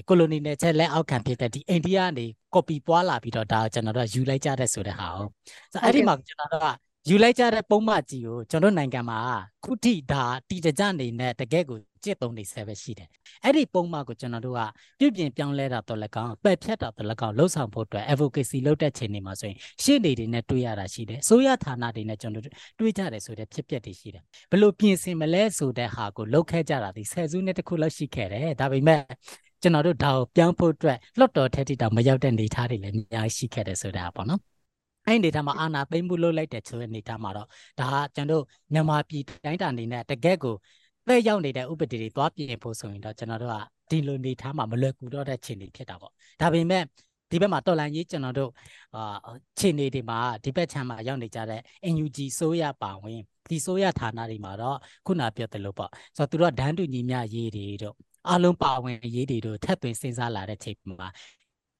ကိုလိုနီနယ်ချက်လက်အောက်ခံဖြစ်တဲ့ဒီအိန္ဒိယကနေ copy ပွားလာပြီးတော့ဒါကျွန်တော်တို့ယူလိုက်ကြတဲ့ဆိုတဲ့ဟာဟုတ်ဆိုအဲ့ဒီမှာကျွန်တော်တို့က ယူလိုက်ကြတဲ့ပုံမှန်ကြီးကိုကျွန်တော်နိုင်ငံမှာခုထိဒါတီတကြနေနဲ့တကယ့်ကိုကြစ်သုံးနေဆဲပဲရှိတယ်။အဲ့ဒီပုံမှန်ကိုကျွန်တော်တို့ကပြုပြင်ပြောင်းလဲတာတော့လည်းကောင်းပယ်ဖြတ်တာတော့လည်းကောင်းလှုပ်ဆောင်ဖို့အတွက် advocacy လုပ်တဲ့ချိန်တွေမှာဆိုရင်ရှေ့နေတွေနဲ့တွေ့ရတာရှိတယ်။ဆိုရဌာနတွေနဲ့ကျွန်တော်တို့တွေ့ကြတယ်ဆိုတဲ့ဖြစ်ပျက်တွေရှိတယ်။ဘလို့ပြင်ဆင်မလဲဆိုတဲ့ဟာကိုလုပ်ခဲ့ကြတာဒီဆယ်စုနှစ်တခုလောက်ရှိခဲ့တယ်။ဒါပေမဲ့ကျွန်တော်တို့ဒါကိုပြောင်းဖို့အတွက်လွတ်တော်ထက်တိတောင်မရောက်တဲ့နေသားတွေလည်းအများကြီးရှိခဲ့တယ်ဆိုတာပေါ့နော်။ အဲ့ဒီဒေတာမှာအာနာသိမ့်မှုလုပ်လိုက်တဲ့ဆိုတဲ့နေသားမှာတော့ဒါကကျွန်တော်မြန်မာပြည်တိုင်းတာအနေနဲ့တကယ့်ကိုသက်ရောက်နေတဲ့ဥပဒေတွေသွားပြင်ဖို့ဆိုရင်တော့ကျွန်တော်တို့ကဒီလိုနေသားမှာမလွယ်ကူတော့တဲ့ခြေနေဖြစ်တာပေါ့ဒါပေမဲ့ဒီဘက်မှာတော်လန်ရေးကျွန်တော်တို့အာခြေနေတွေမှာဒီဘက်ခြမ်းမှာရောက်နေကြတဲ့ NUG ဆိုရပါဝင်ဒီဆိုရဌာနတွေမှာတော့ခုနပြောတယ်လို့ပေါ့ဆိုတော့သူတို့ကဒန်းတူညီမျှရေးတွေတို့အလုံးပါဝင်ရေးတွေတို့ထပ်သွင်းစဉ်းစားလာတဲ့ချိန်မှာ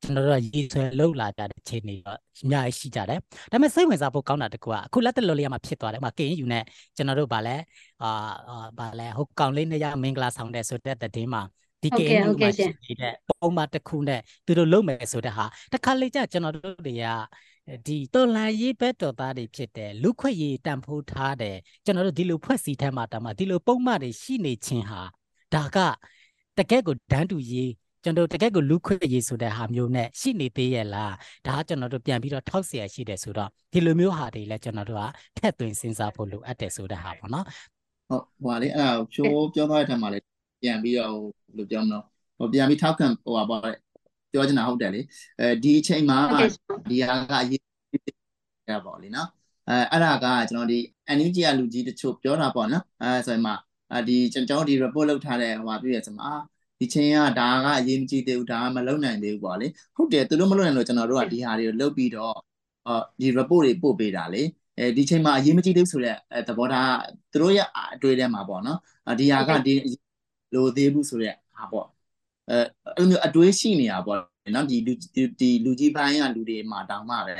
ကျွန်တော်တို့ကရေးဆွဲလောက်လာကြတဲ့အခြေအနေတော့အများကြီးရှိကြတယ်ဒါပေမဲ့စိတ်ဝင်စားဖို့ကောင်းတာတကူကအခုလက်တလော်လေးကမှဖြစ်သွားတယ်ဥမာ KNU နဲ့ကျွန်တော်တို့ဗာလဲအာဗာလဲဟိုကောင်လေးနှစ်ယောက်မင်္ဂလာဆောင်တဲ့ဆိုတဲ့တဲ့မှာဒီ KNU မှာရှိနေတဲ့ပုံမှန်တစ်ခုနဲ့သူတို့လုပ်မယ်ဆိုတဲ့ဟာတခါလေကြာကျွန်တော်တို့တွေကဒီတော်လန်ရေးဘက်တော်သားတွေဖြစ်တယ်လူခွက်ရေးတန်ဖိုးထားတယ်ကျွန်တော်တို့ဒီလိုဖွဲ့စည်းထဲမှာတမဒီလိုပုံမှန်တွေရှိနေခြင်းဟာဒါကတကယ့်ကိုဒန်းတူရေး ကျွန်တော်တကယ့်ကိုလူခွင့်ရေးဆိုတဲ့ဟာမျိုးနဲ့ရှိနေသေးရဲ့လားဒါကကျွန်တော်တို့ပြန်ပြီးတော့ထောက်เสียရှိတယ်ဆိုတော့ဒီလိုမျိုးဟာတွေလည်းကျွန်တော်တို့ကထက်သွင်းစဉ်းစားဖို့လိုအပ်တယ်ဆိုတဲ့ဟာပေါ့နော်ဟုတ်ဟိုလေအဲ့ဒါချိုးပြောထားတဲ့ထက်မှာလည်းပြန်ပြီးတော့ဘယ်လိုပြောမလဲဟိုပြန်ပြီးထောက်ခံဟိုပါပေါ့ပြောချင်တာဟုတ်တယ်လေအဲဒီအချိန်မှာဒီဟာကအရေးရပါလေနော်အဲအဲ့ဒါကကျွန်တော်ဒီ NUG ကလူကြီးတချို့ပြောတာပေါ့နော်အဲဆိုရင်မှဒီကျွန်တော်ဒီ report လုပ်ထားတဲ့ဟိုပါပြည့်ရစမှာ ဒီချင်းကဒါကအရေးမကြီးသေးဘူးဒါကမလုံနိုင်သေးဘူးပေါ့လေဟုတ်တယ်သူတို့မလုံနိုင်လို့ကျွန်တော်တို့ကဒီဟာတွေကိုလုပ်ပြီးတော့အော်ဒီ report တွေပို့ပေးတာလေအဲဒီချိန်မှာအရေးမကြီးသေးဘူးဆိုတော့သဘောထားသူတို့ရဲ့အတွေ့အထဲမှာပေါ့နော်ဒီဟာကဒီလိုသေးဘူးဆိုတဲ့ဟာပေါ့အဲအဲ့လိုမျိုးအတွေးရှိနေတာပေါ့နော်ဒီလူဒီလူကြီးပိုင်းကလူတွေမှာတောင်းမှပဲ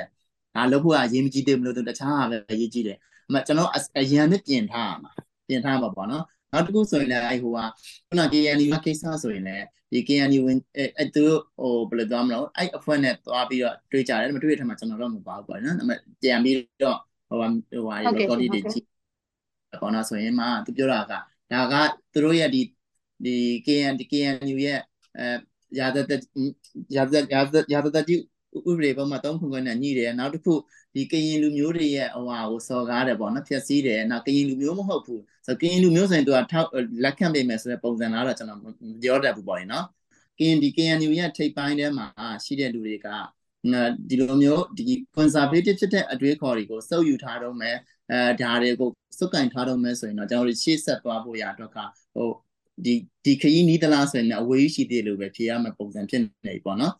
ဒါလုပ်ဖို့အရေးမကြီးသေးဘူးလို့တခြားဟာပဲအရေးကြီးတယ်အမှကျွန်တော်အရန်နဲ့ပြင်ထားရမှာပြင်ထားမှာပေါ့နော် နောက်တစ်ခုဆိုရင်လည်းအဲဟိုကခုန KNU ကကိစ္စဆိုရင်လည်းဒီ KNU ဝင်အဲသူဟိုဘယ်လိုပြောမလဲအဲ့အဖွဲ့နဲ့သွားပြီးတော့တွေ့ကြတယ်မတွေ့တဲ့ထက်မှာကျွန်တော်တော့မပါဘူးပေါ့နော်ဒါပေမဲ့ပြန်ပြီးတော့ဟိုဟိုဟာ record တွေကြည့်ပေါ့နော်ဆိုရင်မှသူပြောတာကဒါကသူတို့ရဲ့ဒီဒီ KN KNU ရဲ့အဲရာဇသက်ရာဇရာဇရာဇသက်ကြီးဥပဒေပေါ်မှာသုံးခုခွနဲ့ညှိတယ်နောက်တစ်ခု ဒီကရင်လူမျိုးတွေရဲ့ဟိုဟာကိုစော်ကားတယ်ပေါ့နော်ဖြည့်ဆည်းတယ်နောက်ကရင်လူမျိုးမဟုတ်ဘူးဆိုကရင်လူမျိုးဆိုရင်သူကထောက်လက်ခံပေးမယ်ဆိုတဲ့ပုံစံလားတော့ကျွန်တော်မပြောတတ်ဘူးပေါ့နော်ကရင်ဒီ KNU ရဲ့ထိပ်ပိုင်းထဲမှာရှိတဲ့လူတွေကဒီလိုမျိုးဒီ conservative ဖြစ်တဲ့အတွေးခေါ်တွေကိုစုပ်ယူထားတော့မယ်အဲဒါတွေကိုစုပ်ကင်ထားတော့မယ်ဆိုရင်တော့ကျွန်တော်တို့ရှေ့ဆက်သွားဖို့ရတော့ကဟိုဒီဒီခရီးနီးသလားဆိုရင်အဝေးရှိသေးလို့ပဲဖြေရမယ့်ပုံစံဖြစ်နေပြီပေါ့နော်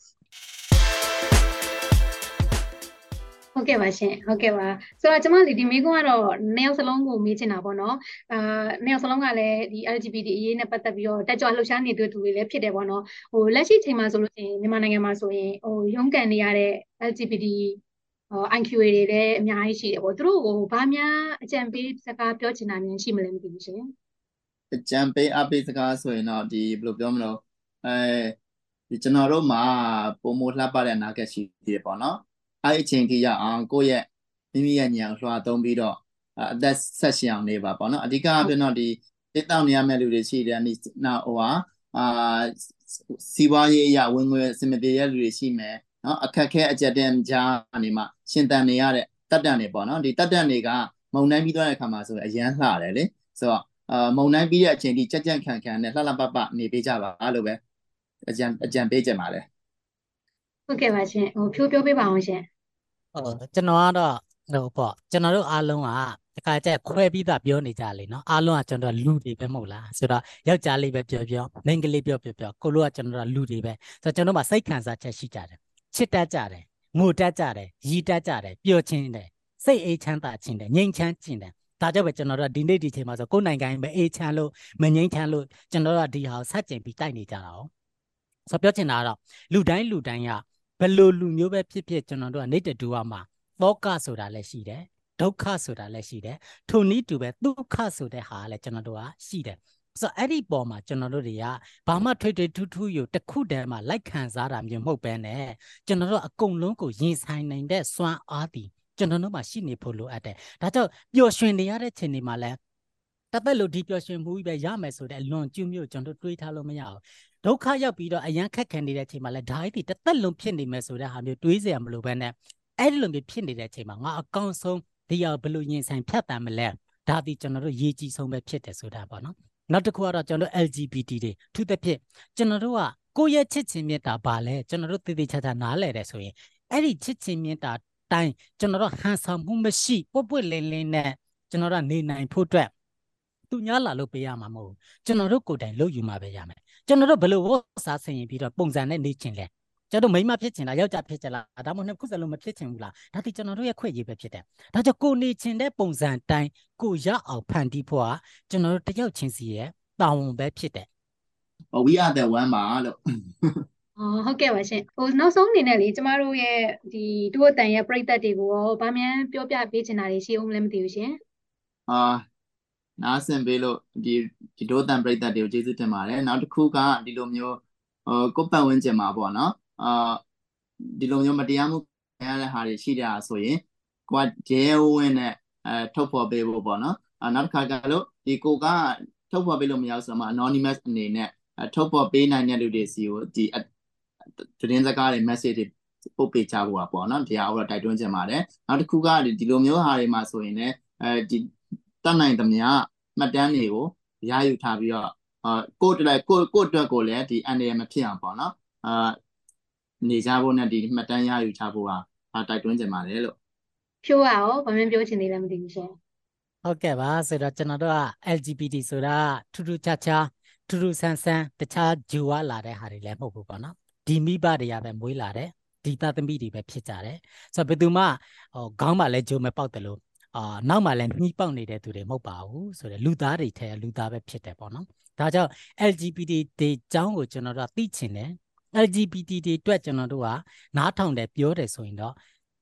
ဟုတ်ကဲ့ပါရှင်ဟုတ်ကဲ့ပါဆိုတော့ကျမလေးဒီမိကုန်းကတော့နှစ်ယောက်စလုံးကိုမေးချင်တာပေါ့နော်အာနှစ်ယောက်စလုံးကလည်းဒီ LGBT အရေးနဲ့ပတ်သက်ပြီးတော့တက်ကြွလှုပ်ရှားနေတဲ့သူတွေလည်းဖြစ်တယ်ပေါ့နော်ဟိုလက်ရှိချိန်မှာဆိုလို့ရှိရင်မြန်မာနိုင်ငံမှာဆိုရင်ဟိုရုန်းကန်နေရတဲ့ LGBT ဟို IQA တွေလည်းအများကြီးရှိတယ်ပေါ့သူတို့ကိုဘာများအကြံပေးစကားပြောချင်တာများရှိမလဲမသိဘူးရှင်အကြံပေးအပေးစကားဆိုရင်တော့ဒီဘယ်လိုပြောမလို့အဲဒီကျွန်တော်တို့မှာပုံမလှပတဲ့အနာဂတ်ရှိသေးတယ်ပေါ့နော် အဲ့အချိန်ကြီးရအောင်ကိုယ့်ရဲ့မိမိရဲ့ဉာဏ်လွှာသုံးပြီးတော့အသက်ဆက်ရှင်အောင်နေပါပေါ့နော်အဓိကအပြင်တော့ဒီတိတောက်နေရမယ့်လူတွေရှိတယ်ဒီနောက်ဟိုဟာအာစီးပွားရေးအရာဝင်ငွေအစမပြေရဲ့လူတွေရှိမယ်နော်အခက်ခဲအကြက်တဲ့ကြားနေမှာရှင်တန်နေရတဲ့တက်တန်တွေပေါ့နော်ဒီတက်တန်တွေကမုံနိုင်ပြီးသွားတဲ့အခါမှာဆိုရင်အရန်လှတယ်လေဆိုတော့အာမုံနိုင်ပြီးတဲ့အချိန်ထိကြက်ကြက်ခံခံနဲ့လှလှပပနေပေးကြပါလို့ပဲအကြံအကြံပေးကြပါလေ ဟုတ်ကဲ့ပါရှင်ဟိုဖြိုးပြောပေးပါအောင်ရှင်ဟုတ်ကျွန်တော်ကတော့ဟိုပေါ့ကျွန်တော်တို့အားလုံးကတခါကျခွဲပြီးသားပြောနေကြလေနော်အားလုံးကကျွန်တော်လူတွေပဲမဟုတ်လားဆိုတော့ယောက်ျားလေးပဲပြောပြောမိန်းကလေးပြောပြောပြောကိုလိုကကျွန်တော်တို့လူတွေပဲဆိုတော့ကျွန်တော်တို့မှာစိတ်ခံစားချက်ရှိကြတယ်ချစ်တတ်ကြတယ်ငိုတတ်ကြတယ်ရည်တတ်ကြတယ်ပျော်ခြင်းတယ်စိတ်အေးချမ်းသာခြင်းတယ်ငြိမ်ချမ်းခြင်းတယ်ဒါကြောင့်ပဲကျွန်တော်တို့ဒီနေ့ဒီချိန်မှာဆိုကိုယ်နိုင်ငံပဲအေးချမ်းလို့မငြိမ်းချမ်းလို့ကျွန်တော်တို့ကဒီဟာကိုဆက်ကျင်ပြီးတိုက်နေကြတာ哦ဆိုပြောချင်တာကတော့လူတိုင်းလူတိုင်းက ဘယ်လိုလူမျိုးပဲဖြစ်ဖြစ်ကျွန်တော်တို့ကနေတတူကမှာသောကဆိုတာလည်းရှိတယ်ဒုက္ခဆိုတာလည်းရှိတယ်ထိုနည်းတူပဲဒုက္ခဆိုတဲ့ဟာလည်းကျွန်တော်တို့ကရှိတယ်ဆိုတော့အဲ့ဒီပေါ်မှာကျွန်တော်တို့တွေကဘာမှထွေထွေထူးထူးယူတခုတည်းမှာလိုက်ခံစားတာမျိုးမဟုတ်ပဲနဲ့ကျွန်တော်တို့အကုန်လုံးကိုရင်ဆိုင်နိုင်တဲ့စွမ်းအားတည်ကျွန်တော်တို့မှာရှိနေဖို့လိုအပ်တယ်ဒါကြောင့်ပျော်ရွှင်နေရတဲ့ချိန်တွေမှာလည်းတသက်လို့ဒီပျော်ရွှင်မှုကြီးပဲရမယ်ဆိုတဲ့အလွန်ကျူးမျိုးကျွန်တော်တွေးထားလို့မရအောင် ဒုက္ခရောက်ပြီးတော့အရန်ခက်ခဲနေတဲ့အချိန်မှာလည်းဒါအဲ့ဒီတသက်လုံးဖြစ်နေမယ်ဆိုတဲ့ဟာမျိုးတွေးစရာမလိုဘဲနဲ့အဲ့ဒီလိုမျိုးဖြစ်နေတဲ့အချိန်မှာငါအကောင်းဆုံးတရားဘယ်လိုရင်ဆိုင်ဖြတ်တမ်းမလဲဒါဒီကျွန်တော်တို့ရေးကြီးဆုံးပဲဖြစ်တယ်ဆိုတာပေါ့နော်နောက်တစ်ခုကတော့ကျွန်တော်တို့ LGBT တွေသူတစ်ဖြစ်ကျွန်တော်တို့ကကိုယ့်ရဲ့ချစ်ချင်းမြတ်တာပါလဲကျွန်တော်တို့တည်တည်ချာချာနားလဲတယ်ဆိုရင်အဲ့ဒီချစ်ချင်းမြတ်တာတိုင်းကျွန်တော်တို့ဟန်ဆောင်မှုမရှိပွပွလင်းလင်းနဲ့ကျွန်တော်တို့နေနိုင်ဖို့အတွက် သူများလာလို့ပေးရမှာမဟုတ်ဘူးကျွန်တော်တို့ကိုယ်တိုင်လုပ်ယူမှာပဲရမယ်ကျွန်တော်တို့ဘယ်လိုဝတ်စားဆင်ရင်ပြီးတော့ပုံစံနဲ့နေချင်လဲကျွန်တော်မိမဖြစ်ချင်လားယောက်ျားဖြစ်ချင်လားဒါမှမဟုတ်နှစ်ခုစလုံးမဖြစ်ချင်ဘူးလားဒါဒီကျွန်တော်တို့ရဲ့ခွင့်ရပဲဖြစ်တယ်ဒါကြောင့်ကိုနေချင်တဲ့ပုံစံတိုင်းကိုရအောင်ဖန်တီးဖို့ကကျွန်တော်တို့တယောက်ချင်းစီရဲ့တာဝန်ပဲဖြစ်တယ်ဟို we are the one ပါလို့အော်ဟုတ်ကဲ့ပါရှင်ဟိုနောက်ဆုံးအနေနဲ့လေကျမတို့ရဲ့ဒီဒုအတန်ရဲ့ပြိသက်တွေကိုရောဗာမြန်ပြောပြပေးချင်တာတွေရှိအောင်လည်းမသိဘူးရှင်အာ နားဆင်ပေးလို့ဒီဒီဒုအတန်ပြိသက်တွေကိုကျေးဇူးတင်ပါတယ်နောက်တစ်ခုကဒီလိုမျိုးဟိုကိုပတ်ဝန်းကျင်မှာပေါ့နော်အာဒီလိုမျိုးမတရားမှုခံရတဲ့ဟာတွေရှိတာဆိုရင်ကိုကဂျဲဝင်းနဲ့အဲထုတ်ဖော်ပေးဖို့ပေါ့နော်အာနောက်တစ်ခါကျလို့ဒီကိုကထုတ်ဖော်ပေးလို့မရဆိုတော့ anonymous အနေနဲ့ထုတ်ဖော်ပေးနိုင်တဲ့လူတွေစီကိုဒီသတင်းစကားတွေ message တွေပုတ်ပေးချဖို့ပါပေါ့နော်ဒီဟာကိုတော့တိုက်တွန်းချင်ပါတယ်နောက်တစ်ခုကဒီလိုမျိုးဟာတွေမှာဆိုရင်လည်းအဲဒီ တတ်နိုင်သမျှမှတ်တမ်းတွေကိုရယူထားပြီးတော့အာကိုယ့်အတွက်ကိုယ့်ကိုယ့်အတွက်ကိုလည်းဒီအန်ရမဖြစ်အောင်ပေါ့နော်အာနေကြဖို့နဲ့ဒီမှတ်တမ်းရယူချဖို့ပါတိုက်တွန်းချင်ပါတယ်လို့ဖြိုးရရောဘာမှပြောချင်သေးလဲမသိဘူးရှင်ဟုတ်ကဲ့ပါဆိုတော့ကျွန်တော်တို့က LGBT ဆိုတာထူးထူးခြားခြားထူးထူးဆန်းဆန်းတခြားဂျူဝါလာတဲ့ဟာတွေလည်းမဟုတ်ဘူးပေါ့နော်ဒီမိဘတွေကပဲမွေးလာတယ်ဒီသားသမီးတွေပဲဖြစ်ကြတယ်ဆိုတော့ဘယ်သူမှဟိုခေါင်းမှာလည်းဂျိုမပေါက်တယ်လို့ အာနောက်မှလည်းနှီးပေါက်နေတဲ့သူတွေမဟုတ်ပါဘူးဆိုတော့လူသားတွေထဲလူသားပဲဖြစ်တယ်ပေါ့နော်ဒါကြောင့် LGBT တွေအကြောင်းကိုကျွန်တော်တို့သိချင်တယ် LGBT တွေအတွက်ကျွန်တော်တို့ကနားထောင်တယ်ပြောတယ်ဆိုရင်တော့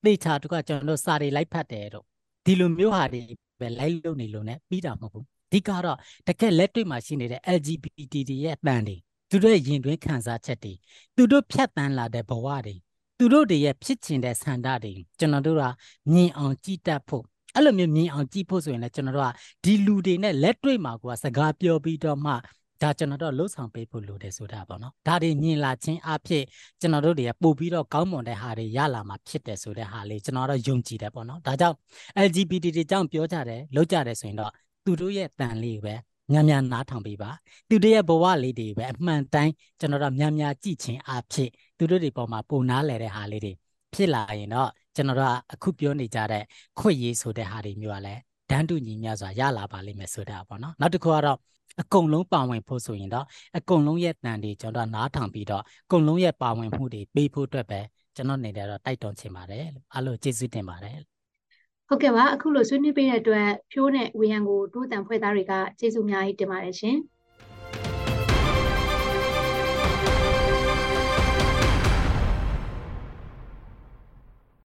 သေချာတကကျွန်တော်တို့စာတွေလိုက်ဖတ်တယ်တော့ဒီလိုမျိုးဟာတွေပဲလိုက်လို့နေလို့ ਨੇ ပြီးတာမဟုတ်ဘူးအဓိကတော့တကယ်လက်တွေ့မှာရှိနေတဲ့ LGBT တွေရဲ့အတန်တွေသူတို့ရဲ့ရင်တွင်းခံစားချက်တွေသူတို့ဖြတ်တန်းလာတဲ့ဘဝတွေသူတို့တွေရဲ့ဖြစ်ချင်တဲ့ဆန္ဒတွေကျွန်တော်တို့ကမြင်အောင်ကြည်တတ်ဖို့ အဲ့လိုမျိုးမြင်အောင်ကြည့်ဖို့ဆိုရင်လည်းကျွန်တော်တို့ကဒီလူတွေနဲ့လက်တွေ့မှာကိုကစကားပြောပြီးတော့မှဒါကျွန်တော်တို့လှုပ်ဆောင်ပေးဖို့လိုတယ်ဆိုတာပေါ့နော်ဒါတွေမြင်လာခြင်းအဖြစ်ကျွန်တော်တို့တွေကပို့ပြီးတော့ကောင်းမွန်တဲ့ဟာတွေရလာမှာဖြစ်တယ်ဆိုတဲ့ဟာလေးကျွန်တော်တို့ယုံကြည်တယ်ပေါ့နော်ဒါကြောင့် LGBT တွေအကြောင်းပြောကြတယ်လုပ်ကြတယ်ဆိုရင်တော့သူတို့ရဲ့တန်လေးပဲများများနားထောင်ပေးပါသူတို့ရဲ့ဘဝလေးတွေပဲအမှန်တိုင်းကျွန်တော်တို့များများကြည့်ခြင်းအဖြစ်သူတို့တွေပေါ်မှာပုံနာလဲတဲ့ဟာလေးတွေဖြစ်လာရင်တော့ ကျွန်တော်တို့ကအခုပြောနေကြတဲ့ခွင့်ရေးဆိုတဲ့ဟာတွေမျိုးကလည်းဒန်းတူညီမျှစွာရလာပါလိမ့်မယ်ဆိုတာပေါ့နော်နောက်တစ်ခုကတော့အကုန်လုံးပါဝင်ဖို့ဆိုရင်တော့အကုန်လုံးရဲ့တန်တွေကျွန်တော်နားထောင်ပြီးတော့အကုန်လုံးရဲ့ပါဝင်မှုတွေပေးဖို့အတွက်ပဲကျွန်တော်နေတယ်တော့တိုက်တွန်းချင်ပါတယ်အားလုံးကျေးဇူးတင်ပါတယ်ဟုတ်ကဲ့ပါအခုလိုဆွေးနွေးပေးတဲ့အတွက်ဖြိုးနဲ့ဝေယံကိုတိုးတန်ဖွဲ့သားတွေကကျေးဇူးအများကြီးတင်ပါတယ်ရှင်။